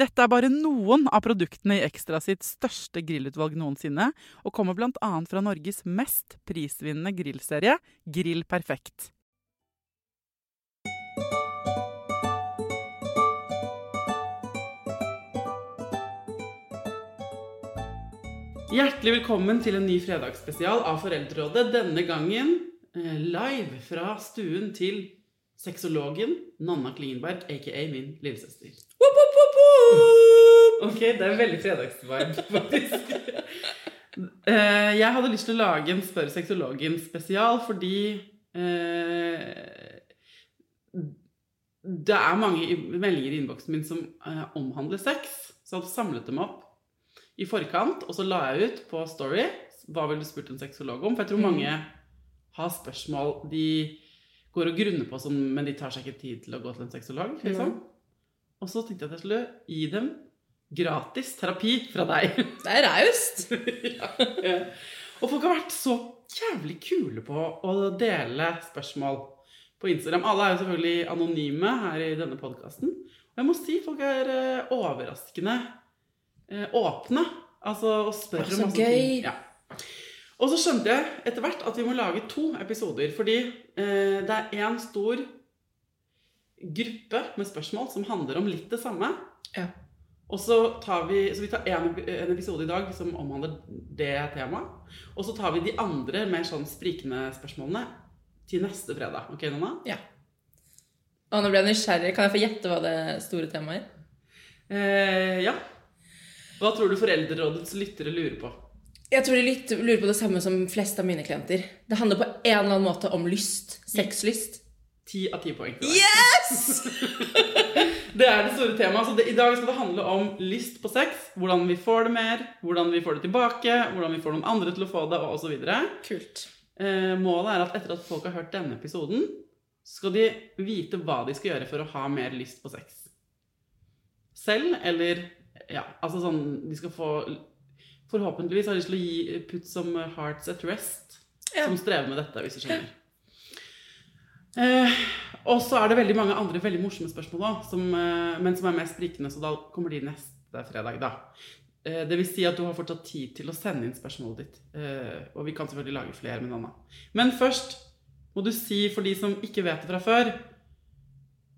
Dette er bare noen av produktene i Ekstra sitt største grillutvalg noensinne, og kommer bl.a. fra Norges mest prisvinnende grillserie, Grill Perfekt. Hjertelig velkommen til en ny fredagsspesial av Foreldrerådet. Denne gangen eh, live fra stuen til sexologen Nanna Klingenberg, aka min lillesøster. Ok, det er veldig fredagsvibe, faktisk. Eh, jeg hadde lyst til å lage en Spør sexologen spesial fordi eh, det er mange meldinger i innboksen min som eh, omhandler sex. Så jeg hadde samlet dem opp i forkant, og så la jeg ut på Story hva ville du spurt en sexolog om. For jeg tror Mm. mange har spørsmål de går og grunner på, sånn, men de tar seg ikke tid til å gå til en sexolog. Liksom. Og så tenkte jeg at jeg skulle gi dem gratis terapi fra deg. Det er raust. ja. ja. Og folk har vært så jævlig kule på å dele spørsmål på Instagram. Alle er jo selvfølgelig anonyme her i denne podkasten. Og jeg må si folk er eh, overraskende eh, åpne. Altså og spør om masse ting. Ja. Og så skjønte jeg etter hvert at vi må lage to episoder. Fordi eh, det er én stor gruppe med spørsmål som handler om litt det samme. Ja. Og så tar vi, så vi tar en, en episode i dag som omhandler det temaet. Og så tar vi de andre mer sånn sprikende spørsmålene til neste fredag. Ok, Nonna? Ja. Og nå ble jeg nysgjerrig. Kan jeg få gjette hva det store temaet er? Eh, ja. Hva tror du Foreldrerådets lyttere lurer på? Jeg tror de lurer på det samme som flest av mine klienter. Det handler på en eller annen måte om lyst. Sexlyst. Ti av ti poeng. Yes! Det er det store temaet. Så det, I dag skal det handle om lyst på sex. Hvordan vi får det mer, hvordan vi får det tilbake, hvordan vi får noen andre til å få det, og osv. Kult. Eh, målet er at etter at folk har hørt denne episoden, skal de vite hva de skal gjøre for å ha mer lyst på sex. Selv, eller Ja, altså sånn De skal få Forhåpentligvis har de lyst til å gi put some hearts at rest, Ja. som strever med dette, hvis du skjønner. Eh, og så er det veldig mange andre veldig morsomme spørsmål òg, eh, men som er mest sprikende, så da kommer de neste fredag, da. Eh, det vil si at du har fortsatt tid til å sende inn spørsmålet ditt. Eh, og vi kan selvfølgelig lage flere med Nanna. Men først må du si, for de som ikke vet det fra før,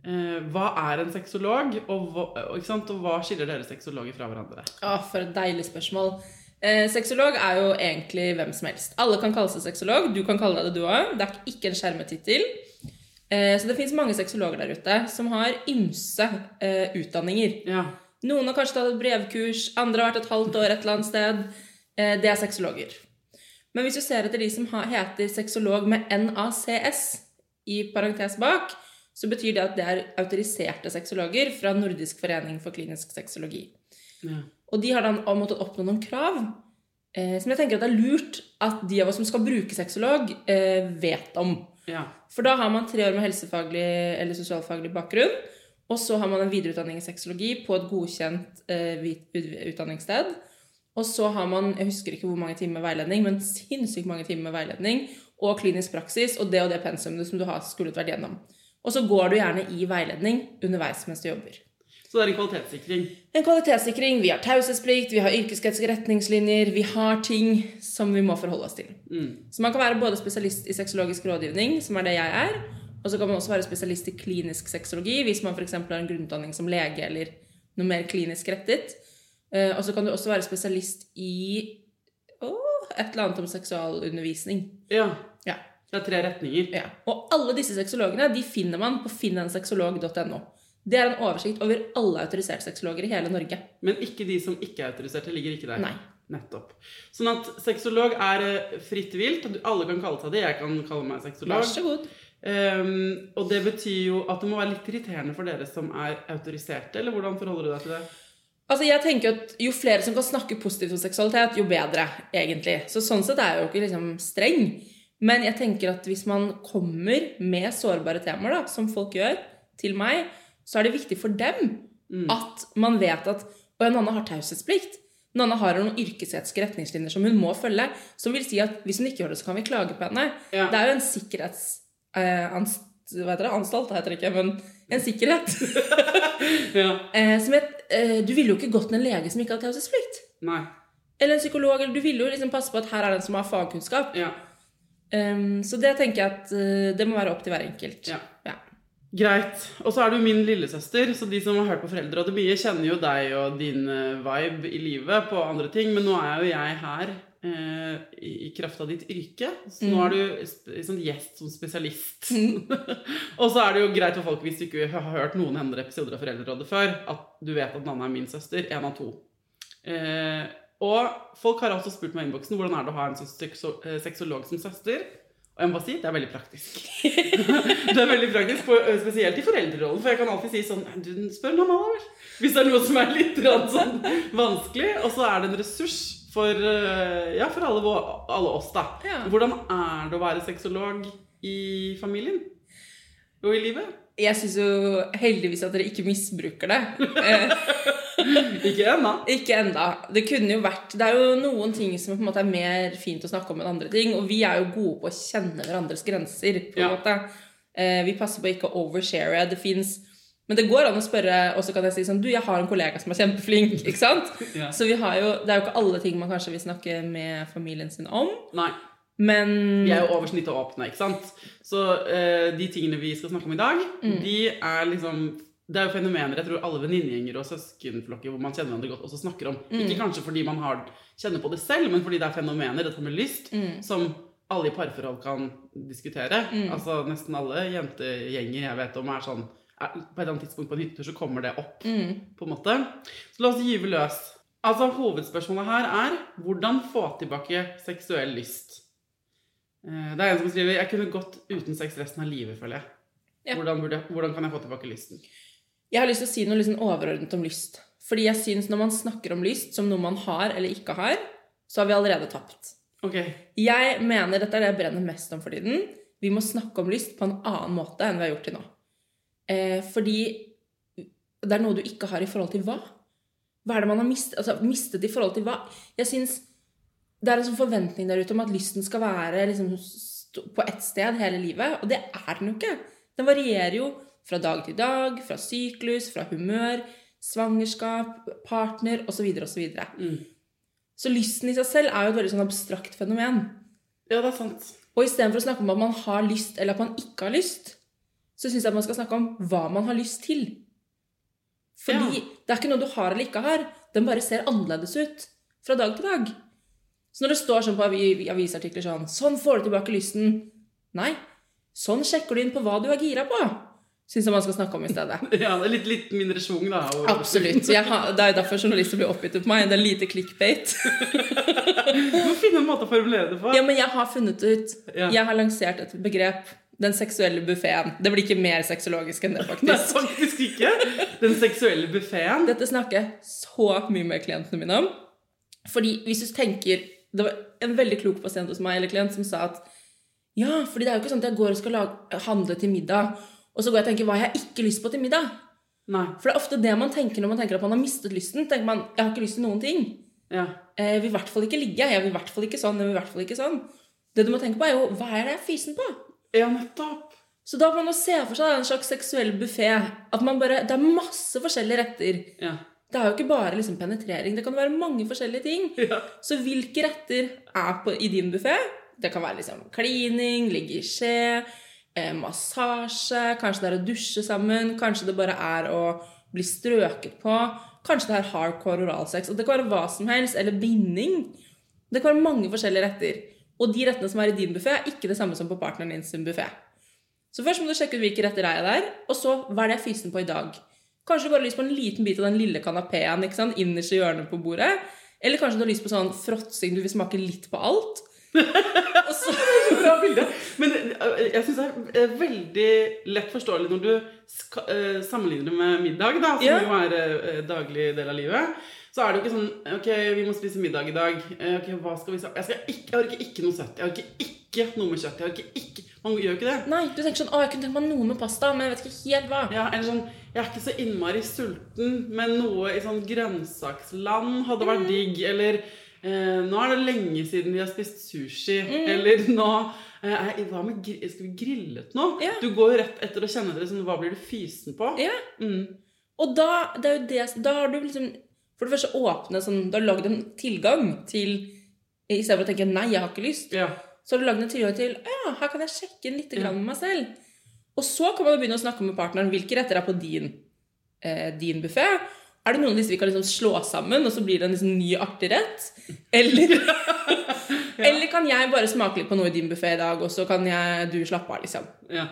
eh, hva er en sexolog, og hva, og, og hva skiller dere sexologer fra hverandre? Å, for et deilig spørsmål. Eh, sexolog er jo egentlig hvem som helst. Alle kan kalle seg sexolog. Du kan kalle deg det, du òg. Det er ikke en skjermet tittel. Eh, så det fins mange sexologer der ute som har ymse eh, utdanninger. Ja. Noen har kanskje tatt et brevkurs, andre har vært et halvt år et eller annet sted. Eh, det er sexologer. Men hvis du ser etter de som har, heter sexolog med NACS i parentes bak, så betyr det at det er autoriserte sexologer fra Nordisk forening for klinisk sexologi. ja. Og de har da måttet oppnå noen krav eh, som jeg tenker at det er lurt at de av oss som skal bruke sexolog, eh, vet om. Ja. For da har man tre år med helsefaglig eller sosialfaglig bakgrunn, og så har man en videreutdanning i sexologi på et godkjent eh, utdanningssted. Og så har man jeg husker ikke hvor mange timer med veiledning, men sinnssykt mange timer med veiledning og klinisk praksis og det og det pensumet som du har skulle vært gjennom. Og så går du gjerne i veiledning underveis mens du jobber. Så det er en kvalitetssikring. En kvalitetssikring, vi har taushetsplikt, vi har yrkeskretsige retningslinjer, vi har ting som vi må forholde oss til. Mm. Så man kan være både spesialist i sexologisk rådgivning, som er det jeg er, og så kan man også være spesialist i klinisk sexologi hvis man f.eks. har en grunnutdanning som lege eller noe mer klinisk rettet. Eh, Og så kan du også være spesialist i et eller annet om seksualundervisning. Ja. Ja. Det er tre retninger. Ja. Og alle disse sexologene de finner man på finnensexolog.no. Det er en oversikt over alle autoriserte sexologer i hele Norge. Men ikke de som ikke er autoriserte, ligger ikke der. Nei. Nettopp. Sånn at sexolog er eh, fritt vilt. Alle kan kalle seg det. Jeg kan kalle meg sexolog. Vær så god. Um, og det betyr jo at det må være litt irriterende for dere som er autoriserte, eller hvordan forholder du deg til det? Altså, jeg tenker at Jo flere som kan snakke positivt om seksualitet, jo bedre, egentlig. Så Sånn sett er jeg jo ikke liksom streng. Men jeg tenker at hvis man kommer med sårbare temaer, da, som folk gjør, til meg, så er det viktig for dem at man vet at Og Nanna har taushetsplikt. Nanna har noen yrkesetiske retningslinjer som hun må følge, som vil si at hvis hun ikke gjør det, så kan vi klage på henne. Ja. Det er jo en sikkerhets... Eh, hva heter det? Anstalt det heter det ikke, men en sikkerhet. Ja. Eh, som et, eh, du ville jo ikke gått til en lege som ikke har taushetsplikt. Eller en psykolog. eller Du ville jo liksom passe på at her er den som har fagkunnskap. Ja. Um, så det tenker jeg at uh, det må være opp til hver enkelt. Ja. Ja. Greit. Og så er du min lillesøster, så de som har hørt på Foreldrerådet mye, kjenner jo deg og din eh, vibe i livet på andre ting, men nå er jo jeg her eh, i, kraft av ditt yrke. Så nå er du sånn gjest som spesialist. og så er det jo greit for folk, hvis du ikke har hørt noen andre episoder av Foreldrerådet før, at du vet at Nanna er min søster. En av to. Eh, og folk har også spurt meg i innboksen hvordan er det å ha en sekso- sexolog som søster. Og jeg må bare si, det er veldig praktisk. det er veldig praktisk, øh, spesielt i foreldrerollen. For jeg kan alltid si sånn Du spør mamma, vel. Hvis det er noe som er litt sånn vanskelig. Og så er det en ressurs for, øh, ja, for alle, alle oss, da. Ja. Hvordan er det å være sexolog i familien? Og i livet? Jeg syns jo heldigvis at dere ikke misbruker det. Ikke ennå. ikke enda. Det kunne jo vært Det er jo noen ting som på en måte er mer fint å snakke om enn andre ting. Og vi er jo gode på å kjenne hverandres grenser. på en Ja. måte. Eh, vi passer på ikke å overshare. Det fins Men det går an å spørre, og så kan jeg si sånn Du, jeg har en kollega som er kjempeflink. Ikke sant? Ja. Så vi har jo Det er jo ikke alle ting man kanskje vil snakke med familien sin om. Nei. Men Vi er jo over snittet åpne, ikke sant? Så eh, de tingene vi skal snakke om i dag, Mm. de er liksom Det er jo fenomener jeg tror alle venninnegjenger og søskenflokker hvor man kjenner hverandre godt, også snakker om. Mm. Ikke kanskje fordi man har, kjenner på det selv, men fordi det er fenomener, dette med lyst, Mm. som alle i parforhold kan diskutere. Altså Nesten alle jentegjenger jeg vet om, er sånn er, På et eller annet tidspunkt på en hyttetur så kommer det opp. Mm. på en måte. Så la oss gyve løs. Altså, Hovedspørsmålet her er hvordan få tilbake seksuell lyst. Eh, Det er en som skriver jeg kunne gått uten sex resten av livet, føler jeg. Ja. Hvordan, burde, hvordan kan jeg få tilbake lysten? Jeg har lyst til å si noe liksom overordnet om lyst. Fordi jeg syns når man snakker om lyst som noe man har eller ikke har, så har vi allerede tapt. Okay. Jeg mener, dette er det jeg brenner mest om for tiden, vi må snakke om lyst på en annen måte enn vi har gjort til nå. Eh, fordi det er noe du ikke har i forhold til hva? Hva er det man har mistet, altså, mistet i forhold til hva? Jeg synes det er en sånn forventning der ute om at lysten skal være liksom, på ett sted hele livet, og det er den jo ikke. Den varierer jo fra dag til dag, fra syklus, fra humør, svangerskap, partner osv. osv. Mm. Så lysten i seg selv er jo et veldig sånn abstrakt fenomen. Ja, det er sant. Og istedenfor å snakke om at man har lyst, eller at man ikke har lyst, så syns jeg at man skal snakke om hva man har lyst til. Fordi Ja. det er ikke noe du har eller ikke har. Den bare ser annerledes ut fra dag til dag. Så når det står sånn på avi- avisartikler sånn 'Sånn får du tilbake lysten.' Nei. Sånn sjekker du inn på hva du er gira på. Syns jeg man skal snakke om i stedet. Ja, det er litt, litt mindre schwung, da. Og... Absolutt. Har, det er jo derfor journalister blir oppgitt på meg. Det er lite clickbait. Du må finne en måte å formulere det på. Ja, men jeg har funnet ut Ja. Jeg har lansert et begrep. Den seksuelle buffeen. Det blir ikke mer sexologisk enn det, faktisk. Nei, faktisk ikke. Den seksuelle buffeen. Dette snakker jeg så mye med klientene mine om. Fordi hvis du tenker Det var en veldig klok pasient hos meg, eller klient, som sa at ja, fordi det er jo ikke sånn at jeg går og skal lage, handle til middag, og så går jeg og tenker hva har jeg ikke lyst på til middag. Nei. For det er ofte det man tenker når man tenker at man har mistet lysten. tenker man, jeg har ikke lyst til noen ting. Ja. Eh, Jeg vil i hvert fall ikke ligge. Jeg vil i hvert fall ikke sånn. Jeg vil i hvert fall ikke sånn. Det du må tenke på, er jo hva er det jeg er fysen på? ja, nettopp. Så da må man se for seg en slags seksuell buffé. At man bare, det er masse forskjellige retter. Ja. Det er jo ikke bare liksom penetrering. Det kan være mange forskjellige ting. Ja. Så hvilke retter er på, i din buffé? Det kan være liksom klining, ligge i skje, eh, massasje, kanskje det er å dusje sammen, kanskje det bare er å bli strøket på, kanskje det er hardcore oralsex. Og det kan være hva som helst, eller binding. Det kan være mange forskjellige retter. Og de rettene som er i din buffé, er ikke det samme som på partneren din sin buffé. Så først må du sjekke ut hvilke retter er jeg der, og så hva er det jeg er fysen på i dag. Kanskje du bare har lyst på en liten bit av den lille kanapeen innerst i hjørnet på bordet. Eller kanskje du har lyst på sånn fråtsing, du vil smake litt på alt. og så, Bra bilde. Men eh, jeg syns det er veldig lett forståelig når du eh, sammenligner det med middag, da, som yeah. jo er eh, daglig del av livet. Så er det jo ikke sånn Ok, vi må spise middag i dag. Eh, ok, hva skal vi Jeg, skal ikke, jeg orker ikke noe søtt. Jeg orker ikke noe med kjøtt. Jeg orker ikke Man gjør jo ikke det. nei, du tenker sånn Å, jeg kunne tenkt meg noe med pasta, men jeg vet ikke helt hva. Ja, eller sånn Jeg er ikke så innmari sulten, men noe i sånn grønnsaksland hadde vært digg. Eller eh, nå er det lenge siden vi har spist sushi. Eller nå eh, Hva med Skal vi grillet noe? Ja. Du går jo rett etter å kjenne det. Sånn, hva blir du fysen på? Ja. Mm. Og da, det er jo det, da har du liksom For det første åpnet sånn Du har lagd en tilgang til I stedet for å tenke 'nei, jeg har ikke lyst', Ja. så har du lagd en tilgang til 'ja, her kan jeg sjekke inn litt med meg selv'. Og så kan man begynne å snakke med partneren hvilke retter er på din, eh, din buffé. Er det noen av disse vi kan liksom slå sammen, og så blir det en liksom ny, artig rett? Eller, eller kan jeg bare smake litt på noe i din buffé i dag, og så kan jeg, du slappe av, liksom? ja.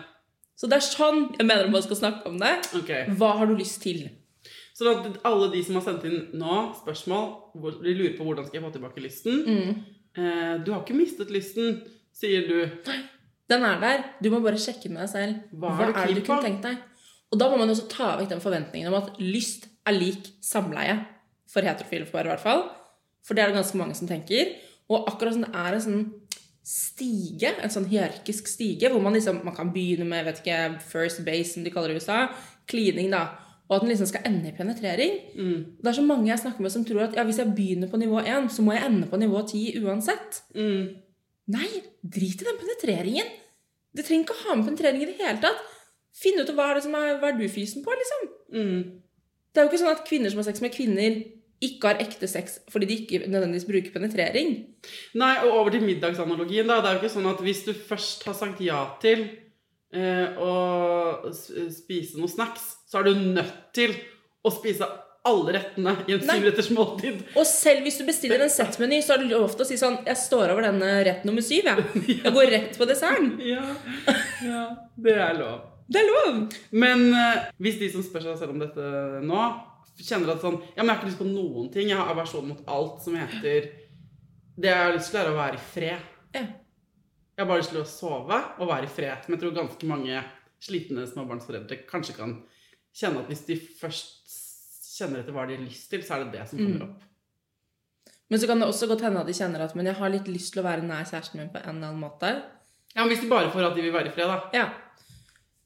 Så det er sånn jeg mener man skal snakke om det. Okay. Hva har du lyst til? Så da, alle de som har sendt inn nå spørsmål, de lurer på hvordan skal jeg få tilbake lysten Mm. eh, Du har ikke mistet lysten, sier du. Den er der. Du må bare sjekke med deg selv. Hva Hva, er du er det du kunne tenkt deg? Og da må man også ta vekk den forventningen om at lyst er lik samleie. For heterofile par, i hvert fall. For det er det ganske mange som tenker. Og akkurat det er en sånn stige, en sånn hierarkisk stige, hvor man liksom man kan begynne med vet ikke, first base, som de kaller det i USA, klining, da. Og at den liksom skal ende i penetrering. Mm. Det er så mange jeg snakker med som tror at ja, hvis jeg begynner på nivå 1, så må jeg ende på nivå 10 uansett. Mm. Nei, drit i den penetreringen. Du trenger ikke å ha med penetrering i det hele tatt. Finn ut hva er det som er, hva er du fysen på, liksom. Mm. Det er jo ikke sånn at kvinner som har sex med kvinner, ikke har ekte sex fordi de ikke nødvendigvis bruker penetrering. Nei, og over til middagsanalogien. da. Det er jo ikke sånn at hvis du først har sagt ja til eh, å spise noen snacks, så er du nødt til å spise alle rettene i en syvretters måltid. Og selv hvis du bestiller en settmeny, så er det lov til å si sånn Jeg står over denne rett nummer syv, jeg. Jeg går rett på desserten. Ja, ja, det er lov. Det er lov. Men eh, hvis de som spør seg selv om dette nå, kjenner at sånn Ja, men jeg har ikke lyst på noen ting. Jeg har aversjon mot alt som heter Det jeg har lyst til, er å være i fred. Ja. Jeg har bare lyst til å sove og være i fred. Men jeg tror ganske mange slitne småbarnsforeldre kanskje kan kjenne at hvis de først kjenner etter hva de har lyst til, så er det det som kommer Mm. opp. Men så kan det også godt hende at de kjenner at Men jeg har litt lyst til å være nær kjæresten min på en eller annen måte. Ja, men Hvis de bare får at de vil være i fred, da. Ja.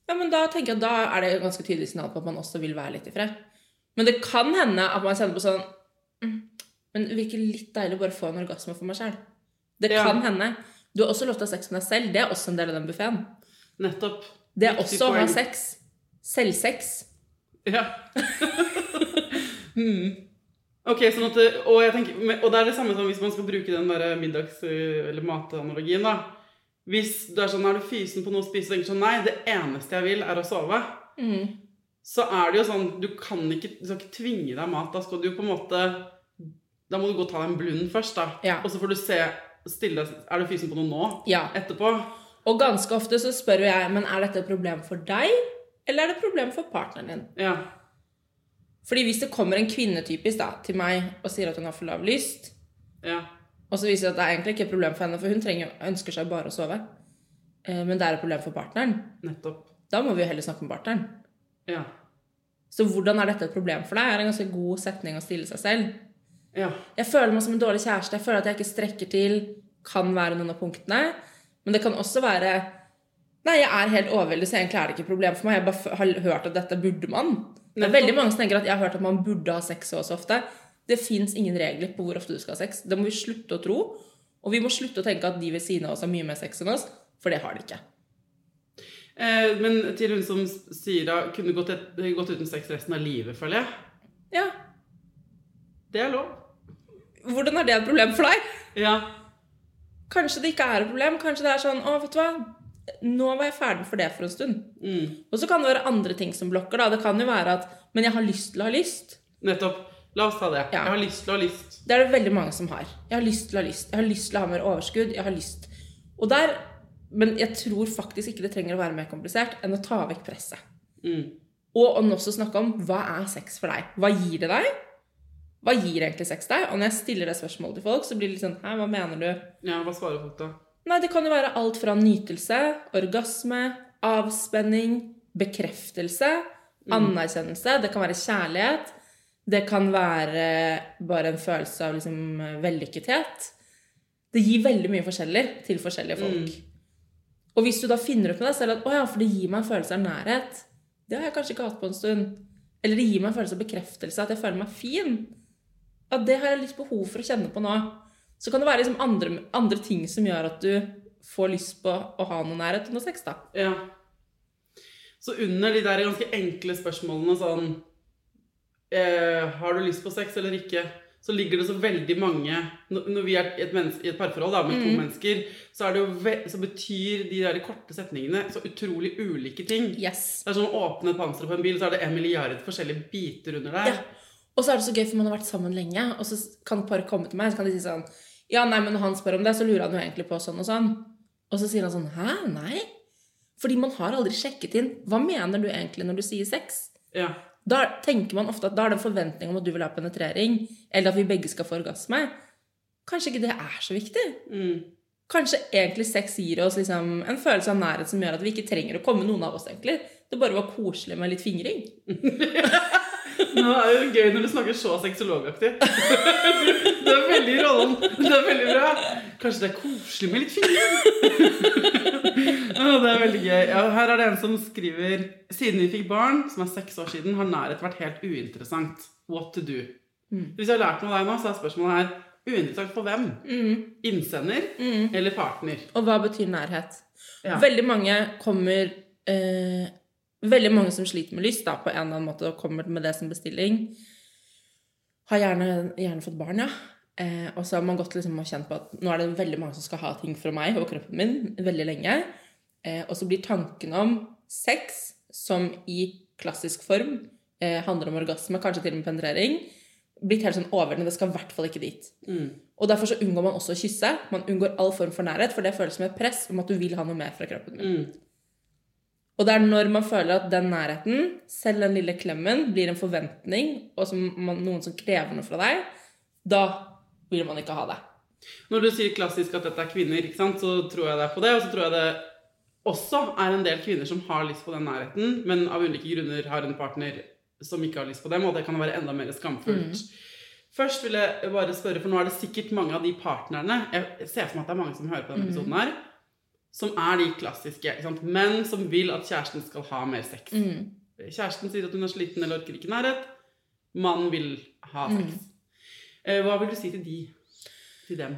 Ja, men da tenker jeg at da er det et ganske tydelig signal på at man også vil være litt i fred. Men det kan hende at man kjenner på sånn mm, Men det virker litt deilig å bare få en orgasme for meg sjøl. Det Ja. kan hende. Du har også lov til å ha sex med deg selv. Det er også en del av den buffeen. Nettopp. Det er Viktig også å ha poeng. sex. Selvsex. Ja. mm. Ok, sånn at, og, jeg tenker, og det er det samme som hvis man skal bruke den der middags- eller matanalogien. da. Hvis du er sånn, er du fysen på noe å spise og tenker sånn Nei, det eneste jeg vil, er å sove. Mm. Så er det jo sånn Du kan ikke, du skal ikke tvinge deg mat. Da skal du på en måte Da må du gå og ta deg en blund først, da. Ja. Og så får du se stille Er du fysen på noe nå? Ja. Etterpå? Og ganske ofte så spør jo jeg men er dette et problem for deg, eller er det et problem for partneren din. Ja. Fordi hvis det kommer en kvinne typisk da, til meg og sier at hun har for lav lyst, Ja. Og så viser det at det er egentlig ikke et problem for henne, for hun trenger, ønsker seg bare å sove, eh, men det er et problem for partneren, Nettopp. da må vi jo heller snakke med partneren. Ja. Så hvordan er dette et problem for deg, er en ganske god setning å stille seg selv. Ja. Jeg føler meg som en dårlig kjæreste. Jeg føler at jeg ikke strekker til. Kan være noen av punktene. Men det kan også være Nei, jeg er helt overveldet, så egentlig er det ikke et problem for meg. Jeg bare har hørt at dette burde man. Det er veldig mange som tenker at jeg har hørt at man burde ha sex så og så ofte. Det fins ingen regler på hvor ofte du skal ha sex. Det må vi slutte å tro. Og vi må slutte å tenke at de ved siden av oss har mye mer sex enn oss, for det har de ikke. Eh, men til hun som sier da kunne gått, et, gått uten sex resten av livet, føler jeg. Ja. Det er lov. Hvordan er det et problem for deg? Ja. Kanskje det ikke er et problem. Kanskje det er sånn Å, vet du hva. Nå var jeg ferdig for det for en stund. Mm. Og så kan det være andre ting som blokker. da. Det kan jo være at Men jeg har lyst til å ha lyst. Nettopp. La oss ta det. Ja. Jeg har lyst til å ha lyst. Det er det veldig mange som har. Jeg har lyst til å ha lyst. Jeg har lyst til å ha mer overskudd. Jeg har lyst. Og der Men jeg tror faktisk ikke det trenger å være mer komplisert enn å ta vekk presset. Mm. Og å også snakke om hva er sex for deg? Hva gir det deg? Hva gir egentlig sex deg? Og når jeg stiller det spørsmålet til folk, så blir det litt sånn Hæ, hva mener du? Ja, hva svarer folk da? Nei, det kan jo være alt fra nytelse, orgasme, avspenning, bekreftelse, anerkjennelse. Det kan være kjærlighet. Det kan være bare en følelse av liksom vellykkethet. Det gir veldig mye forskjellig til forskjellige folk. Og hvis du da finner opp med deg selv at å ja, for det gir meg en følelse av nærhet, det har jeg kanskje ikke hatt på en stund. Eller det gir meg en følelse av bekreftelse, at jeg føler meg fin. At det har jeg litt behov for å kjenne på nå. Så kan det være liksom andre, andre ting som gjør at du får lyst på å ha noe nærhet under sex, da. Ja. Så under de der ganske enkle spørsmålene sånn eh, Har du lyst på sex eller ikke? Så ligger det så veldig mange Når vi er i et, menneske, i et parforhold da, med to mennesker, så, ve så betyr de der korte setningene så utrolig ulike ting. Yes. Det er som å åpne panseret på en bil, så er det en milliard forskjellige biter under der. Ja. Og så er det så gøy, for man har vært sammen lenge, og så kan et par komme til meg, så kan de si sånn Ja, nei, men når han spør om det, så lurer han jo egentlig på sånn og sånn. Og så sier han sånn Hæ? Nei? Fordi man har aldri sjekket inn. Hva mener du egentlig når du sier sex? Ja. Da tenker man ofte at da er det en forventning om at du vil ha penetrering, eller at vi begge skal få orgasme. Kanskje ikke det er så viktig. Mm. Kanskje egentlig sex gir oss liksom en følelse av nærhet som gjør at vi ikke trenger å komme noen av oss, egentlig. Det bare var koselig med litt fingring. Nå er det gøy når du snakker så sexologaktig. Du, du er veldig i rollen. Det er veldig bra. Kanskje det er koselig med litt fingring? Det er veldig gøy. Ja, her er det en som skriver Siden vi fikk barn, som er seks år siden, har nærhet vært helt uinteressant. What to do? Hvis jeg har lært noe av deg nå, så er spørsmålet her uinteressant for hvem? Innsender eller partner? Og hva betyr nærhet? Ja. Veldig mange kommer eh, Veldig mange som sliter med lyst da, på en eller annen måte og kommer med det som bestilling, har gjerne, gjerne fått barn, ja. Eh, og så har man gått liksom og kjent på at nå er det veldig mange som skal ha ting fra meg og kroppen min veldig lenge. Eh, og så blir tanken om sex, som i klassisk form eh, handler om orgasme, kanskje til og med penetrering, blitt helt sånn overveldende. Det skal i hvert fall ikke dit. Og derfor så unngår man også å kysse. Man unngår all form for nærhet, for det føles som et press om at du vil ha noe mer fra kroppen din. Mm. Og det er når man føler at den nærheten, selv den lille klemmen, blir en forventning, og som man, noen som krever noe fra deg, da vil man ikke ha det. Når du sier klassisk at dette er kvinner, sant, så tror jeg det er på det. Og så tror jeg det også er en del kvinner som har lyst på den nærheten, men av ulike grunner har en partner som ikke har lyst på dem, og det kan være enda mer skamfullt. Først vil jeg bare spørre, for nå er det sikkert mange av de partnerne Jeg ser for meg at det er mange som hører på denne episoden her, som er de klassiske. Menn som vil at kjæresten skal ha mer sex. Kjæresten sier at hun er sliten eller orker ikke nærhet. Mannen vil ha sex. Mm. Hva vil du si til de? Til dem?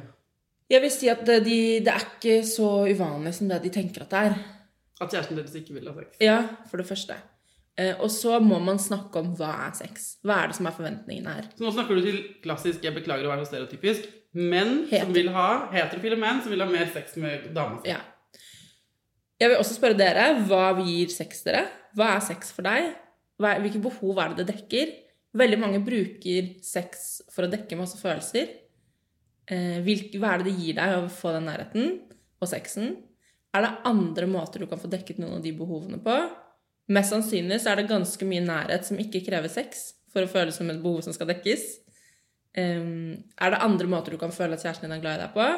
Jeg vil si at det, de, det er ikke så uvanlig som det de tenker at det er. At kjæresten deres ikke vil ha sex? Ja, for det første. Eh, og så må man snakke om hva er sex. Hva er det som er forventningene her? Så nå snakker du til klassisk, jeg beklager å være så stereotypisk, menn Heter. som vil ha, heterofile menn som vil ha mer sex med dama si. Ja. Jeg vil også spørre dere, hva gir sex dere? Hva er sex for deg? Hvilke behov er det det dekker? Veldig mange bruker sex for å dekke masse følelser. Eh, hva er det det gir deg å få den nærheten og sexen? Er det andre måter du kan få dekket noen av de behovene på? Mest sannsynlig så er det ganske mye nærhet som ikke krever sex for å føles som et behov som skal dekkes. Um, er det andre måter du kan føle at kjæresten din er glad i deg på?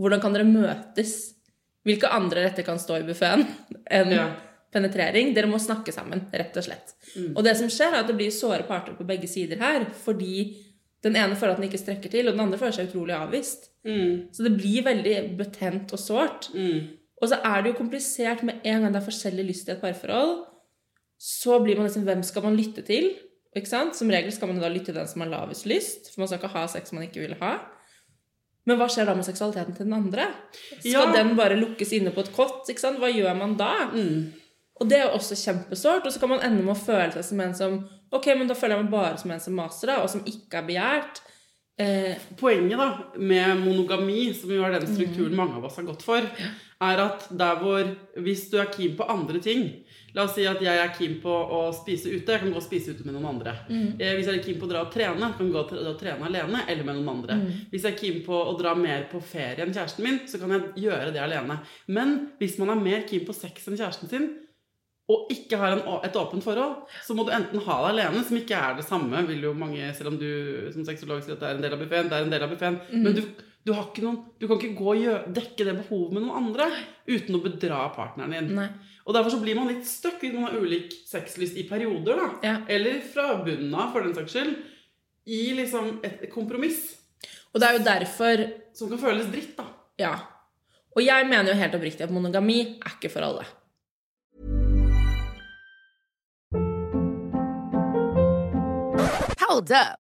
Hvordan kan dere møtes? Hvilke andre retter kan stå i buffeen enn Ja. penetrering? Dere må snakke sammen, rett og slett. Og det som skjer, er at det blir såre parter på begge sider her, fordi Den ene føler at den ikke strekker til, og den andre føler seg utrolig avvist. Så det blir veldig betent og sårt. Og så er det jo komplisert med en gang det er forskjellig lyst i et parforhold. Så blir man liksom Hvem skal man lytte til? Som regel skal man da lytte til den som har lavest lyst, for man skal ikke ha sex man ikke vil ha. Men hva skjer da med seksualiteten til den andre? Skal Ja. den bare lukkes inne på et kott? Hva gjør man da? Og det er jo også kjempesårt. Og så kan man ende med å føle seg som en som Ok, men da føler jeg meg bare som en som maser, da, og som ikke er begjært. Eh, Poenget da, med monogami, som jo er den strukturen mange av oss har gått for, er at der hvor Hvis du er keen på andre ting La oss si at jeg er keen på å spise ute. Jeg kan gå og spise ute med noen andre. Mm. Hvis jeg er keen på å dra og trene, kan jeg gå og trene alene eller med noen andre. Hvis jeg er keen på å dra mer på ferie enn kjæresten min, så kan jeg gjøre det alene. Men hvis man er mer keen på sex enn kjæresten sin, og ikke har en, et åpent forhold, så må du enten ha det alene, som ikke er det samme, vil jo mange, selv om du som sexolog sier at det er en del av buffeen, det er en del av buffeen, men du, du, har ikke noen, du kan ikke gå og gjøre, dekke det behovet med noen andre uten å bedra partneren din. nei. Og derfor så blir man litt stuck hvis man har ulik sexlyst i perioder, da. Ja. Eller fra bunnen av, for den saks skyld. I liksom et kompromiss Og det er jo derfor som kan føles dritt, da. Ja. Og jeg mener jo helt oppriktig at monogami er ikke for alle. Hold up.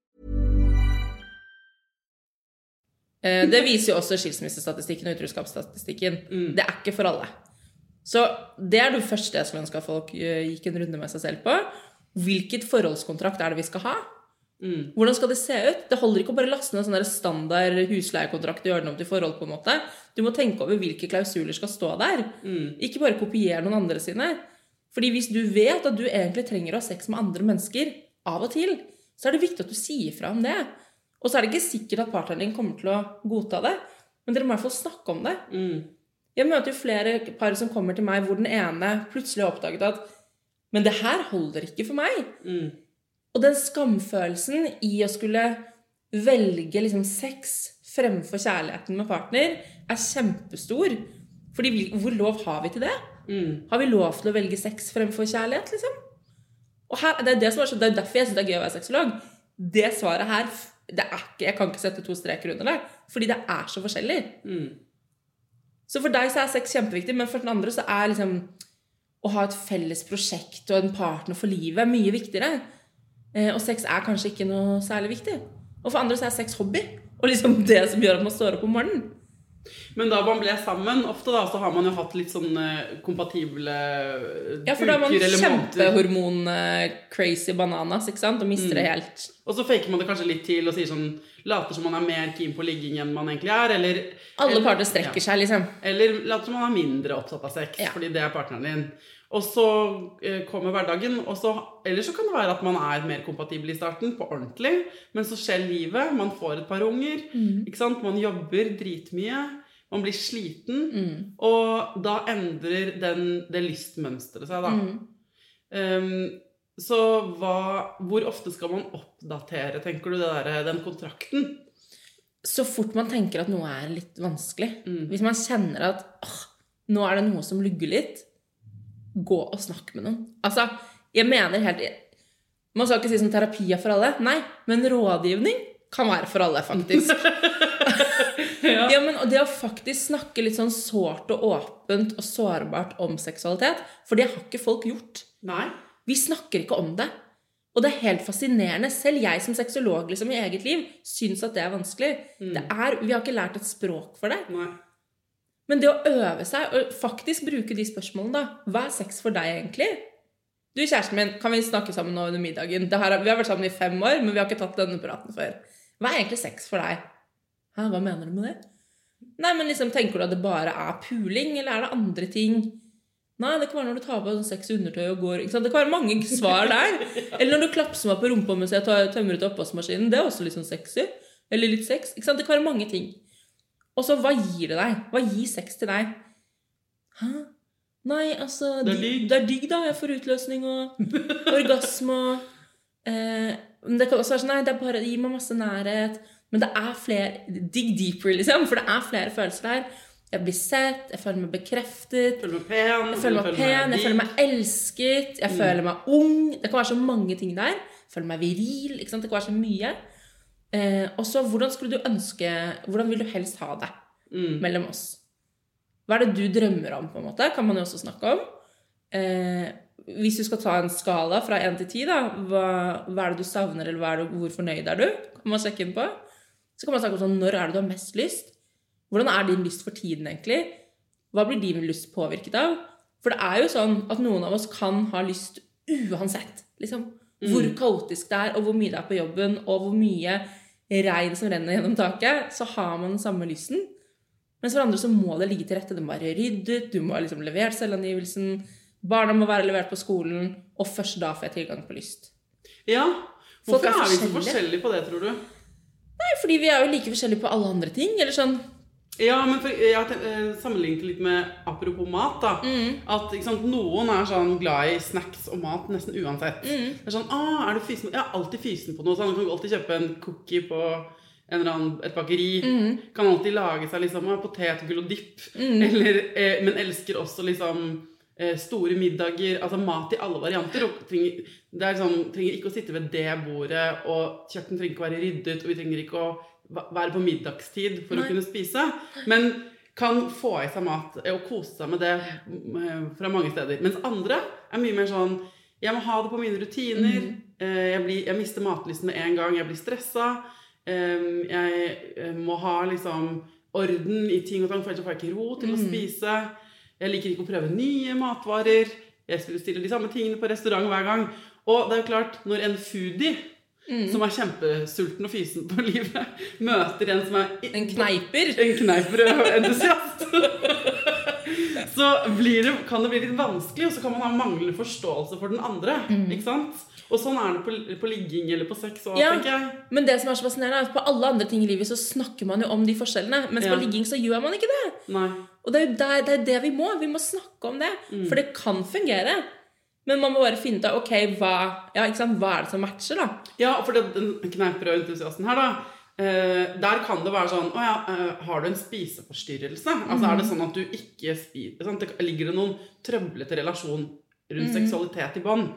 Det viser jo også skilsmissestatistikken og utroskapsstatistikken. Det er ikke for alle. Så det er det første jeg skulle ønske at folk eh, gikk en runde med seg selv på. Hvilket forholdskontrakt er det vi skal ha? Hvordan skal det se ut? Det holder ikke å bare laste ned sånn standard husleiekontrakt og gjøre den om til forhold. på en måte. Du må tenke over hvilke klausuler skal stå der. Ikke bare kopiere noen andre sine. Fordi hvis du vet at du egentlig trenger å ha sex med andre mennesker av og til, så er det viktig at du sier fra om det. Og så er det ikke sikkert at partneren din kommer til å godta det, men dere må i hvert fall snakke om det. Jeg møter jo flere par som kommer til meg hvor den ene plutselig har oppdaget at Men det her holder ikke for meg. Og den skamfølelsen i å skulle velge liksom sex fremfor kjærligheten med partner er kjempestor. Fordi vi- hvor lov har vi til det? Har vi lov til å velge sex fremfor kjærlighet, liksom? Og her, det, er det, som er så, det er derfor jeg syns det er gøy å være sexolog. Det svaret her er ikke, Jeg kan ikke sette to streker under det, fordi det er så forskjellig. Så for deg så er sex kjempeviktig, men for den andre så er liksom å ha et felles prosjekt og en partner for livet mye viktigere. Eh, og sex er kanskje ikke noe særlig viktig. Og for andre så er sex hobby. Og liksom det som gjør at man står opp om morgenen. Men da man ble sammen, ofte da, så har man jo hatt litt sånn eh, kompatible Ja, for da er man kjempehormon-crazy bananas ikke sant? og mister det helt. Og så faker man det kanskje litt til og sier sånn Later som man er mer keen på ligging enn man egentlig er. Eller, Alle parter strekker ja. seg, liksom. Eller later som man er mindre opptatt av sex, Ja. fordi det er partneren din. Og så eh, kommer hverdagen, og så Eller så kan det være at man er mer kompatibel i starten, på ordentlig, men så skjer livet. Man får et par unger, ikke sant? man jobber dritmye. Man blir sliten, og da endrer den, det lystmønsteret seg, da. Um, så hva, hvor ofte skal man oppdatere, tenker du, det der, den kontrakten? Så fort man tenker at noe er litt vanskelig, hvis man kjenner at åh, nå er det noe som lugger litt, gå og snakk med noen. Altså, jeg mener helt Man skal ikke si sånn terapi er for alle. Nei, men rådgivning kan være for alle, faktisk. Ja, men Det å faktisk snakke litt sånn sårt og åpent og sårbart om seksualitet, for det har ikke folk gjort. Nei. Vi snakker ikke om det. Og det er helt fascinerende. Selv jeg som sexolog liksom, i eget liv syns at det er vanskelig. Det er, vi har ikke lært et språk for det. Nei. Men det å øve seg og faktisk bruke de spørsmålene, da Hva er sex for deg, egentlig? Du, kjæresten min, kan vi snakke sammen nå under middagen? Det her, vi har vært sammen i fem år, men vi har ikke tatt denne praten før. Hva er egentlig sex for deg? Hæ, hva mener du med det? Nei, men liksom, Tenker du at det bare er puling, eller er det andre ting? Nei, det kan være når du tar på sånn sexy undertøy og går? Det kan være mange svar der. Eller når du klapser meg på rumpa mens jeg tar- tømmer ut oppvaskmaskinen. Det er også litt sånn sexy. Eller litt sex. Det kan være mange ting. Og så, hva gir det deg? Hva gir sex til deg? Hæ? Nei, altså Det er digg-. Det er digg, da. Jeg får utløsning og orgasme og eh, Men det kan også være sånn Nei, det er bare, det gir meg masse nærhet. Men det er flere Dig deeper, liksom. For det er flere følelser der. Jeg blir sett, jeg føler meg bekreftet. Føler meg pen. Jeg føler meg pen, jeg føler meg elsket, jeg føler meg ung. Det kan være så mange ting der. Jeg føler meg viril. ikke sant? Det kan være så mye. Eh, og så hvordan skulle du ønske Hvordan vil du helst ha det mellom oss? Hva er det du drømmer om, på en måte? Kan man jo også snakke om. Eh, hvis du skal ta en skala fra én til ti, da, hva, hva er det du savner, eller er det, hvor fornøyd er du? Kan man sjekke inn på. Så kan man snakke om sånn, når er det du har mest lyst? Hvordan er din lyst for tiden, egentlig? Hva blir din lyst påvirket av? For det er jo sånn at noen av oss kan ha lyst uansett. Liksom. Hvor kaotisk det er, og hvor mye det er på jobben, og hvor mye regn som renner gjennom taket, så har man den samme lysten. Mens for andre så må det ligge til rette. Det må være ryddet, du må ha liksom levert selvangivelsen, barna må være levert på skolen, og først da får jeg tilgang på lyst. Ja. Hvorfor er er vi så forskjellige. på det, tror du? Nei, fordi vi er jo like forskjellige på alle andre ting. Eller sånn Ja, men for, jeg har eh, sammenlignet litt med apropos mat. da Mm. At sant, Noen er sånn glad i snacks og mat nesten uansett. Mm. Det er sånn, ah, er du fysen? Jeg er alltid fysen på noe. sånn, Du kan alltid kjøpe en cookie på en eller annen, et bakeri. Mm. Kan alltid lage seg liksom potetgull og dipp. Eller, eh, men elsker også liksom eh, store middager. Altså mat i alle varianter. Og trenger, det er sånn, trenger ikke å sitte ved det bordet, og kjøkkenet trenger ikke å være ryddet, og vi trenger ikke å være på middagstid for Nei. å kunne spise. Men kan få i seg mat eh, og kose seg med det eh, fra mange steder. Mens andre er mye mer sånn Jeg må ha det på mine rutiner. eh, Jeg, blir, jeg mister matlysten med en gang. Jeg blir stressa. Jeg må ha liksom orden i ting og tang, for ellers får jeg ikke ro til å spise. Jeg liker ikke å prøve nye matvarer. Jeg stiller de samme tingene på restaurant hver gang. Og det er jo klart, når en foodie som er kjempesulten og fysen på livet, møter en som er en kneiper. en kneiperentusiast, så blir det, kan det bli litt vanskelig, og så kan man ha manglende forståelse for den andre. ikke sant? Og sånn er det på, på ligging eller på sex òg, Ja. tenker jeg. Men det som er så fascinerende, er at på alle andre ting i livet så snakker man jo om de forskjellene. Mens Ja. på ligging så gjør man ikke det. Nei. Og det er jo det, det, er det vi må. Vi må snakke om det. For det kan fungere. Men man må bare finne ut av ok, hva, ja, hva er det som matcher, da. Ja, for den kneiperentusiasten her, da. Eh, der kan det være sånn Å ja, eh, har du en spiseforstyrrelse? Altså Er det sånn at du ikke spiser sant? Det, Ligger det noen trøblete relasjon rundt seksualitet i bånd?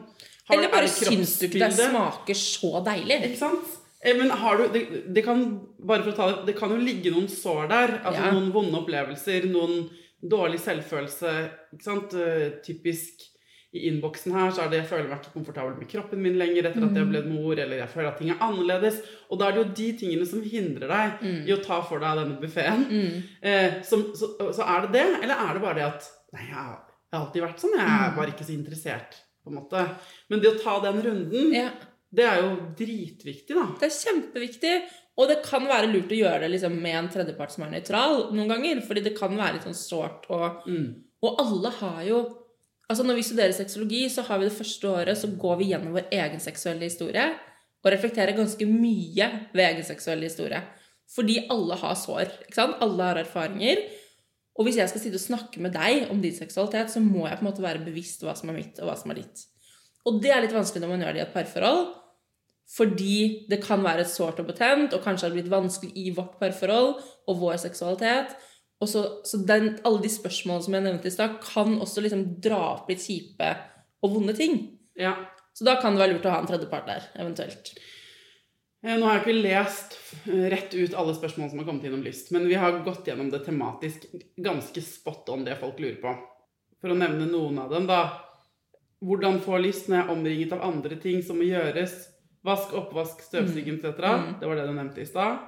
Eller er bare syns du ikke det smaker så deilig? Ikke sant? Eh, Men har du det, det kan bare for å ta det Det kan jo ligge noen sår der. Altså Ja. noen vonde opplevelser, noen dårlig selvfølelse. Ikke sant? Eh, Typisk i innboksen her så er det jeg føler meg ikke komfortabel med kroppen min lenger etter at jeg ble mor, eller jeg føler at ting er annerledes. Og da er det jo de tingene som hindrer deg i å ta for deg denne buffeen. Eh, så, så, så er det det, eller er det bare det at Nei, jeg har jeg har alltid vært sånn. Jeg er bare ikke så interessert, på en måte. Men det å ta den runden, Ja. det er jo dritviktig, da. Det er kjempeviktig. Og det kan være lurt å gjøre det liksom med en tredjepart som er nøytral noen ganger. Fordi det kan være litt sånn sårt. Og, og alle har jo Altså Når vi studerer sexologi, så har vi det første året så går vi gjennom vår egen seksuelle historie. Og reflekterer ganske mye ved egen seksuelle historie. Fordi alle har sår. ikke sant? Alle har erfaringer. Og hvis jeg skal sitte og snakke med deg om din seksualitet, så må jeg på en måte være bevisst hva som er mitt, og hva som er ditt. Og det er litt vanskelig når man gjør det i et parforhold. Fordi det kan være sårt og betent, og kanskje har det blitt vanskelig i vårt parforhold og vår seksualitet. Og så, så den, alle de spørsmålene som jeg nevnte i stad, kan også liksom dra opp litt kjipe og vonde ting. Ja. Så da kan det være lurt å ha en tredjepart der, eventuelt. Eh, Nå har jeg ikke lest rett ut alle spørsmål som har kommet innom lyst, men vi har gått gjennom det tematisk ganske spot on det folk lurer på. For å nevne noen av dem, da. Hvordan få lyst når jeg er omringet av andre ting som må gjøres? Vask, oppvask, støvsuging etc. Det var det du nevnte i stad.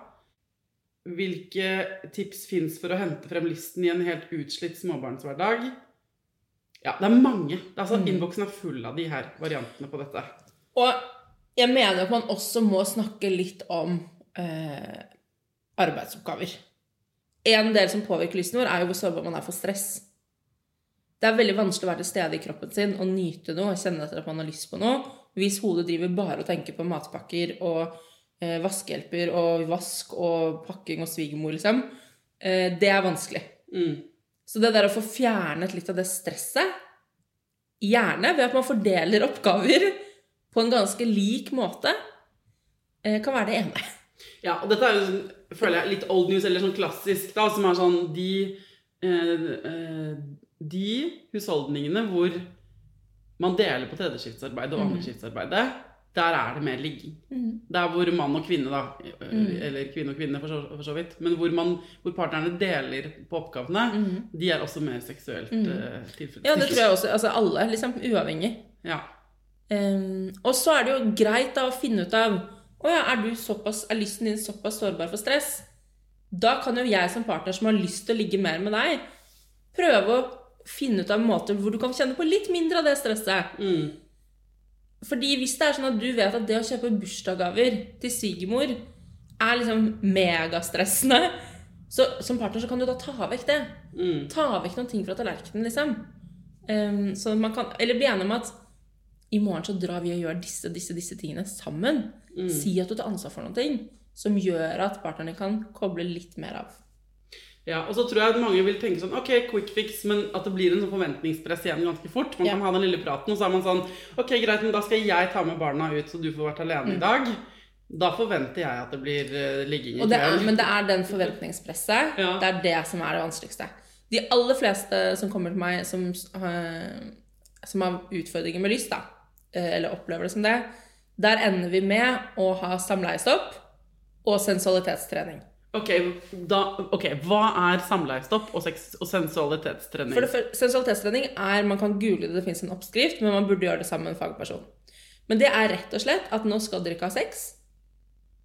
Hvilke tips fins for å hente frem listen i en helt utslitt småbarnshverdag? Ja, det er mange. Altså, mm. Innboksen er full av de her variantene på dette. Og jeg mener at man også må snakke litt om eh, arbeidsoppgaver. En del som påvirker lysten vår, er jo hvor sårbar man er for stress. Det er veldig vanskelig å være til stede i kroppen sin og nyte noe og kjenne etter at man har lyst på noe, hvis hodet driver bare og tenker på matpakker og eh, vaskehjelper og vask og pakking og svigermor, liksom. Eh, det er vanskelig. Så det der å få fjernet litt av det stresset, gjerne ved at man fordeler oppgaver på en ganske lik måte, eh, kan være det ene. Ja, og dette er jo sånn, føler jeg, litt old news, eller sånn klassisk, da, som er sånn de, eh, eh, de husholdningene hvor man deler på tredjeskiftsarbeidet og andreskiftsarbeidet, der er det mer ligging. Der hvor mann og kvinne, da, eh, eller kvinne og kvinne for så, for så vidt, men hvor, man, hvor partnerne deler på oppgavene, de er også mer seksuelt eh, tilfredsstilt. Ja, det tror jeg også. Altså alle, liksom, uavhengig. Ja. Um, og så er det jo greit da å finne ut av Å ja, er, du såpass, er lysten din såpass sårbar for stress? Da kan jo jeg som partner som har lyst til å ligge mer med deg, prøve å finne ut av måter hvor du kan kjenne på litt mindre av det stresset. Mm. Fordi hvis det er sånn at du vet at det å kjøpe bursdagsgaver til svigermor er liksom megastressende, så som partner så kan du da ta vekk det. Mm. Ta vekk noen ting fra tallerkenen, liksom. Um, så man kan, eller bli enig om at i morgen så drar vi og gjør disse, disse, disse tingene sammen. Si at du tar ansvar for noen ting som gjør at partnerne kan koble litt mer av. Ja, og så tror jeg at mange vil tenke sånn Ok, quick fix, men at det blir en sånn forventningspress igjen ganske fort. Man Ja. kan ha den lille praten, og så er man sånn Ok, greit, men da skal jeg ta med barna ut, så du får vært alene i dag. Da forventer jeg at det blir uh, ligging i Mm. Kveld. men det er den forventningspresset. Ja. Det er det som er det vanskeligste. De aller fleste som kommer til meg som, uh, som har utfordringer med lyst, da, uh, eller opplever det som det, der ender vi med å ha samleiestopp og sensualitetstrening. Ok, da, ok, hva er samleiestopp og, og sensualitetstrening? For det for, sensualitetstrening er Man kan google det, det fins en oppskrift, men man burde gjøre det sammen med en fagperson. Men det er rett og slett at nå skal dere ikke ha sex.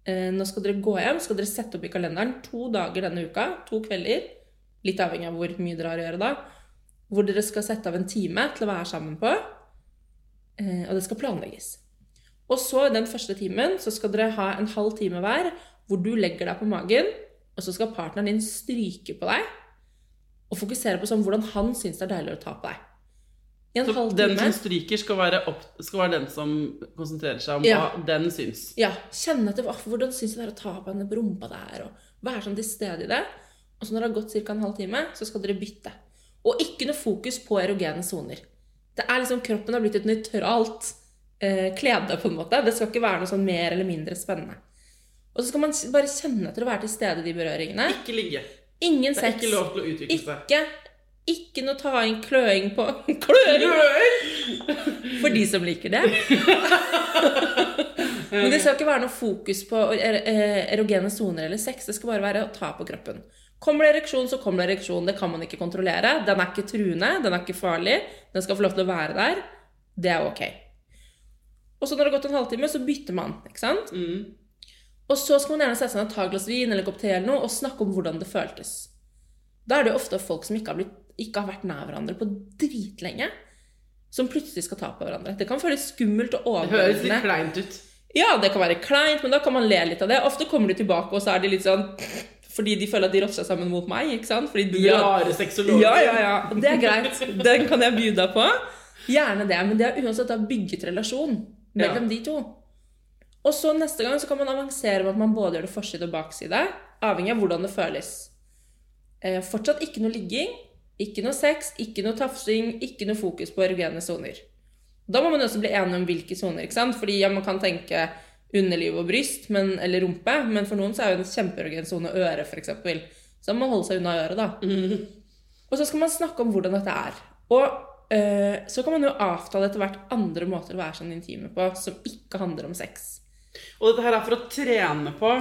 Eh, nå skal dere gå hjem, skal dere sette opp i kalenderen to dager denne uka, to kvelder, litt avhengig av hvor mye dere har å gjøre da, hvor dere skal sette av en time til å være sammen på, eh, og det skal planlegges. Og så den første timen så skal dere ha en halv time hver, hvor du legger deg på magen, og så skal partneren din stryke på deg, og fokusere på sånn hvordan han syns det er deilig å ta på deg. I en Så halv den time. som stryker, skal være, opp, skal være den som konsentrerer seg om Ja. hva den syns. Ja, kjenne etter hvordan syns det er å ta på henne på rumpa der, og være sånn til stede i det. Og så når det har gått ca. en halv time, så skal dere bytte. Og ikke noe fokus på erogene soner. Det er liksom, Kroppen har blitt et nøytralt eh, klede, på en måte. Det skal ikke være noe sånn mer eller mindre spennende. Og så skal man bare kjenne etter å være til stede i de berøringene. Ikke ligge. Ingen Det er sex. ikke lov til å utvikle seg. Ikke, ikke noe ta inn kløing på Kløing! For de som liker det. Men det skal ikke være noe fokus på er- erogene soner eller sex. Det skal bare være å ta på kroppen. Kommer det ereksjon, så kommer det ereksjon. Det kan man ikke kontrollere. Den er ikke truende, den er ikke farlig. Den skal få lov til å være der. Det er ok. Og så når det har gått en halvtime, så bytter man. ikke sant? Mm. Og så skal man gjerne sette seg ned og ta et glass vin eller kopp te eller noe, og snakke om hvordan det føltes. Da er det jo ofte folk som ikke har, blitt, ikke har vært nær hverandre på dritlenge, som plutselig skal ta på hverandre. Det kan føles skummelt og Det høres litt kleint ut. Ja, det kan være kleint, men da kan man le litt av det. Ofte kommer de tilbake, og så er de litt sånn fordi de føler at de rotter seg sammen mot meg. ikke sant? Fordi de har... Rare sexologer. Ja, ja, ja. Det er greit. Den kan jeg by deg på. Gjerne det. Men det er uansett bygget relasjon mellom Ja. de to. Og så neste gang så kan man avansere med at man både gjør det forside og bakside, avhengig av hvordan det føles. Eh, fortsatt ikke noe ligging, ikke noe sex, ikke noe tafsing, ikke noe fokus på erogene soner. Da må man også bli enig om hvilke soner, ikke sant? Fordi ja, man kan tenke underliv og bryst, men, eller rumpe, men for noen så er jo en kjempeerogen sone øre, eksempel. Så man må holde seg unna øret, da. Og så skal man snakke om hvordan dette er. Og eh, så kan man jo avtale etter hvert andre måter å være sånn intime på, som ikke handler om sex. Og dette her er for å trene på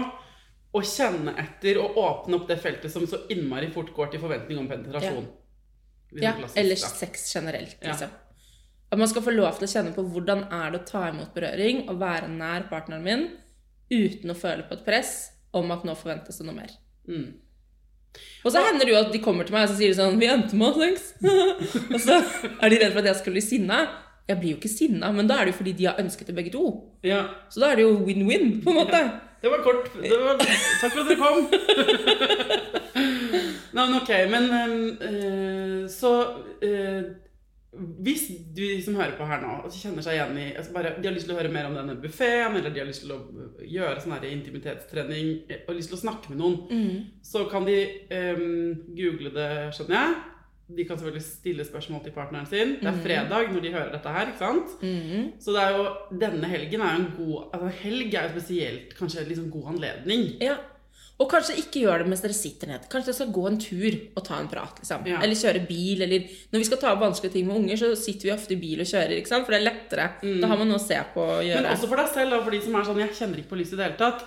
å kjenne etter og åpne opp det feltet som så innmari fort går til forventning om penetrasjon. Ja, Ja, eller sex generelt, Ja. liksom. At man skal få lov til å kjenne på hvordan er det å ta imot berøring og være nær partneren min uten å føle på et press om at nå forventes det noe mer. Mm. Og så hender det jo at de kommer til meg og så sier de sånn 'Vi endte med sex'. og så er de redd for at jeg skal bli sinna. Jeg blir jo ikke sinna, men da er det jo fordi de har ønsket det begge to. Ja. Så da er det jo win-win, på en måte. Det var kort. Det var, takk for at dere kom. Nei, men ok, men øh, Så øh, hvis du som hører på her nå, kjenner seg igjen i altså bare, De har lyst til å høre mer om denne buffeen, eller de har lyst til å gjøre sånn intimitetstrening eh, og lyst til å snakke med noen, så kan de eh, google det, skjønner jeg. De kan selvfølgelig stille spørsmål til partneren sin. Det er fredag når de hører dette her, ikke sant? Så det er jo, denne helgen er jo en god altså Helg er jo spesielt kanskje en liksom god anledning. Ja. Og kanskje ikke gjør det mens dere sitter ned. Kanskje dere skal gå en tur og ta en prat. liksom. Ja. Eller kjøre bil. eller Når vi skal ta opp vanskelige ting med unger, så sitter vi ofte i bil og kjører. ikke sant? For det er lettere. Da har man noe å se på å gjøre. Men også for deg selv, og for de som er sånn 'jeg kjenner ikke på lyst i det hele tatt'.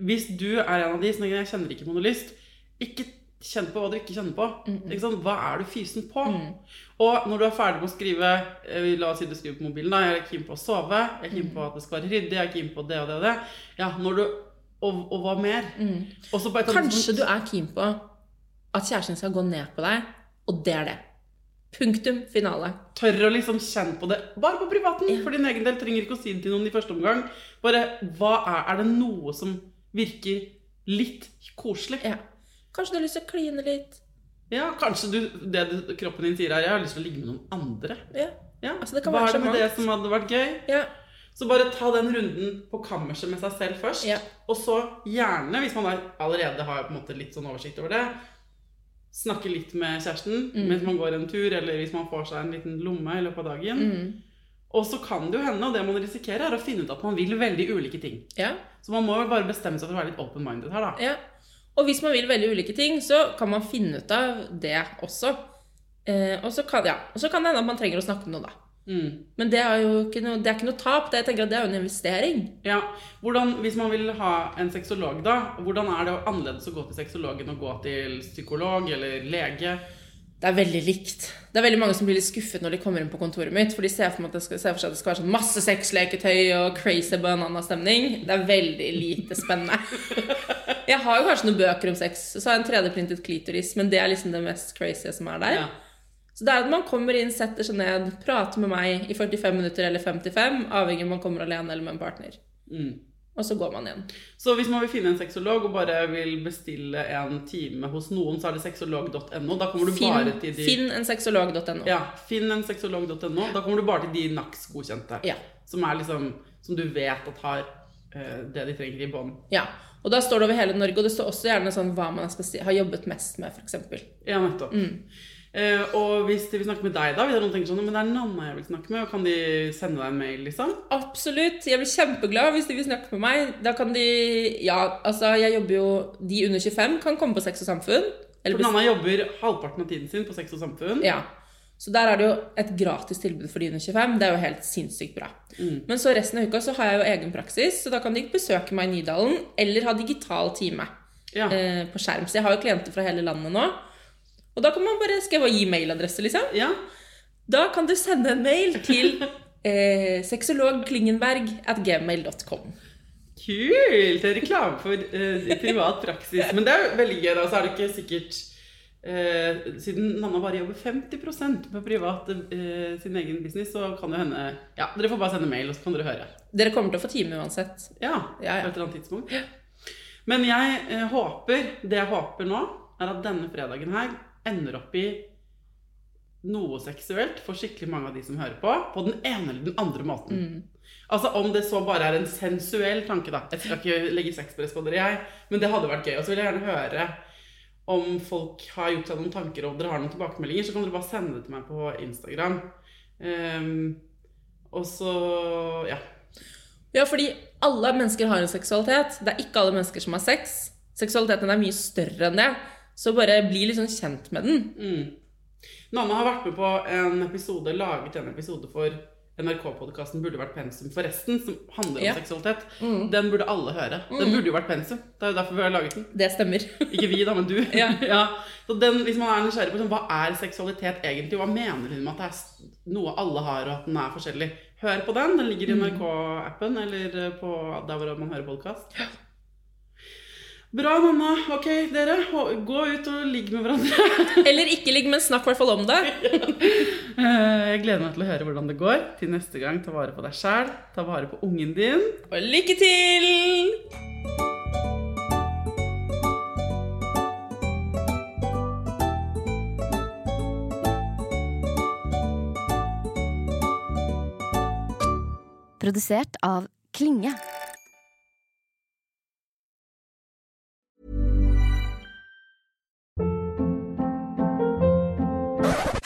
Hvis du er en av de som tenker 'jeg kjenner ikke på noe lyst', ikke kjenn på hva du ikke kjenner på. Ikke? Hva er du fysen på? Og når du er ferdig med å skrive eh, La oss si du skriver på mobilen, da. 'Jeg er keen på å sove', 'jeg er keen på at det skal være ryddig', 'jeg er keen på det og det og det'. Ja, når du Og, og hva mer? På Kanskje du er keen på at kjæresten skal gå ned på deg, og det er det. Punktum finale. tør å liksom kjenne på det bare på privaten. For din egen del trenger ikke å si det til noen i første omgang. Bare, hva er, er det noe som virker litt koselig? Ja. Kanskje du har lyst til å kline litt. Ja, kanskje du, det du, kroppen din sier er 'jeg har lyst til å ligge med noen andre'. Ja. Ja, Altså, det kan Hva være er det med det som hadde vært gøy? ja. Så bare ta den runden på kammerset med seg selv først. Ja. Og så gjerne, hvis man er- allerede har på en måte litt sånn oversikt over det, snakke litt med kjæresten Mm. mens man går en tur, eller hvis man får seg en liten lomme i løpet av dagen. Mm. Og så kan det jo hende, og det man risikerer, er å finne ut at man vil veldig ulike ting. ja. Så man må jo bare bestemme seg for å være litt open-minded her, da. Ja. Og hvis man vil veldig ulike ting, så kan man finne ut av det også. Eh, og, så kan, ja. kan det hende at man trenger å snakke med noen, da. Mm. Men det er jo ikke noe, det ikke noe tap. Det, jeg tenker at det er jo en investering. Ja, hvordan, Hvis man vil ha en sexolog, da, hvordan er det annerledes å gå til sexologen og gå til psykolog eller lege? Det er veldig likt. Det er veldig mange som blir litt skuffet når de kommer inn på kontoret mitt, for de ser for, skal, ser for seg at det skal være sånn masse sexleketøy og crazy banana-stemning. Det er veldig lite spennende. Jeg har jo kanskje noen bøker om sex, så har jeg en 3D-printet klitoris, men det er liksom det mest crazy som er der. Ja. Så det er at man kommer inn, setter seg ned, prater med meg i 45 minutter eller 55, avhengig om man kommer alene eller med en partner. Mm. Og så går man igjen. Så hvis man vil finne en sexolog og bare vil bestille en time hos noen, så er det sexolog.no. Da kommer du bare til de finn en sexolog.no. Ja, finn en sexolog.no. Da kommer du bare til de NAX-godkjente. Ja. Som er liksom Som du vet at har eh, det de trenger i bånn. Ja. Og da står det over hele Norge, og det står også gjerne sånn hva man har jobbet mest med, f.eks. Ja, nettopp. Mm. Uh, og hvis de vil snakke med deg, da, hvis noen tenker sånn Men det er Nanna jeg vil snakke med, og kan de sende deg en mail, liksom? Absolutt. Jeg blir kjempeglad hvis de vil snakke med meg. Da kan de Ja, altså, jeg jobber jo De under 25 kan komme på Sex og Samfunn. Eller For Nanna jobber halvparten av tiden sin på Sex og Samfunn. Ja. Så der er det jo et gratis tilbud for de under 25. Det er jo helt sinnssykt bra. Mm. Men så resten av uka så har jeg jo egen praksis, så da kan de besøke meg i Nydalen, eller ha digital time Ja. eh, på skjerm. Så jeg har jo klienter fra hele landet nå. Og da kan man bare Skal jeg bare gi mailadresse, liksom? ja. Da kan du sende en mail til eh, sexologklingenberg at gmail.com. Kult! Reklame for eh, privat praksis. Men det er jo veldig gøy, da. Så er det ikke sikkert eh, Siden Nanna bare jobber 50% på privat eh, sin egen business, så kan det hende Ja, dere får bare sende mail, og så kan dere høre. Dere kommer til å få time uansett. Ja, Ja, ja. et eller annet tidspunkt. Men jeg eh, håper Det jeg håper nå, er at denne fredagen her ender opp i noe seksuelt for skikkelig mange av de som hører på, på den ene eller den andre måten. Altså Om det så bare er en sensuell tanke, da. Jeg skal ikke legge sexpress på dere, jeg, men det hadde vært gøy. Og så vil jeg gjerne høre om folk har gjort seg noen tanker, og dere har noen tilbakemeldinger, så kan dere bare sende det til meg på Instagram. Um, og så ja. Ja, fordi alle mennesker har en seksualitet. Det er ikke alle mennesker som har sex. Seksualiteten er mye større enn det. Så bare bli litt sånn kjent med den. Mm. Nanna har vært med på en episode, laget en episode for NRK-podkasten burde vært pensum forresten, som handler om Ja. seksualitet. Den burde alle høre. Den burde jo vært pensum. Det er jo derfor vi har laget den. Det stemmer. Ikke vi, da, men du. Ja. Så den, Hvis man er nysgjerrig på sånn, hva er seksualitet egentlig, hva mener hun med at det er noe alle har, og at den er forskjellig, hør på den. Den ligger i NRK-appen eller eh, på der hvor man hører podkast. Bra, mamma. Ok, dere. Gå ut og ligg med hverandre. Eller ikke ligg, men snakk i hvert fall om det. Eh, Jeg gleder meg til å høre hvordan det går. Til neste gang, ta vare på deg sjæl. Ta vare på ungen din. Og lykke til! Produsert av Klinge.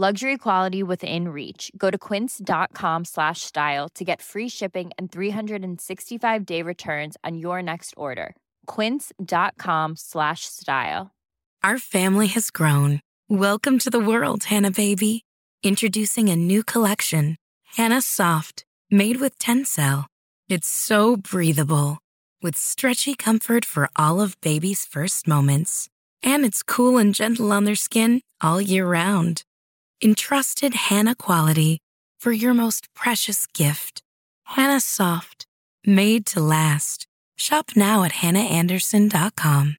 Luxury quality within reach. Go to quince.com slash style to get free shipping and 365 day returns on your next order. Quince.com slash style. Our family has grown. Welcome to the world, Hannah baby. Introducing a new collection, Hannah Soft, made with Tencel. It's so breathable, with stretchy comfort for all of baby's first moments. And it's cool and gentle on their skin all year round. Entrusted Hannah quality for your most precious gift. Hannah Soft, made to last. Shop now at hannahanderson.com.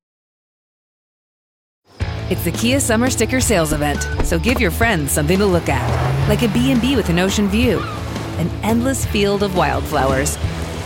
It's the Kia Summer Sticker Sales Event, so give your friends something to look at, like a B&B with an ocean view, an endless field of wildflowers,